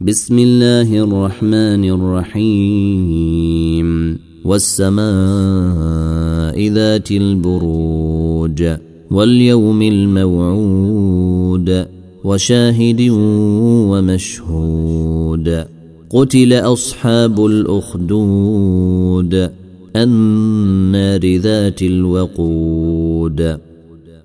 بسم الله الرحمن الرحيم. والسماء ذات البروج واليوم الموعود وشاهد ومشهود. قتل أصحاب الأخدود النار ذات الوقود.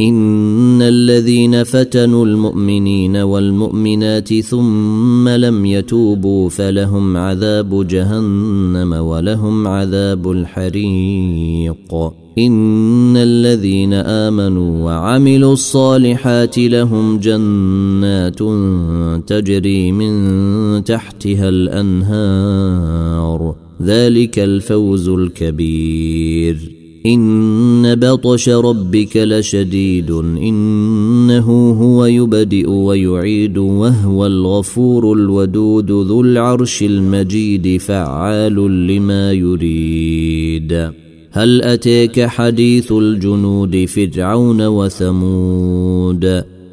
إن الذين فتنوا المؤمنين والمؤمنات ثم لم يتوبوا فلهم عذاب جهنم ولهم عذاب الحريق. إن الذين آمنوا وعملوا الصالحات لهم جنات تجري من تحتها الأنهار. ذلك الفوز الكبير. ان بطش ربك لشديد انه هو يبدئ ويعيد وهو الغفور الودود ذو العرش المجيد فعال لما يريد. هل اتيك حديث الجنود فرعون وثمود؟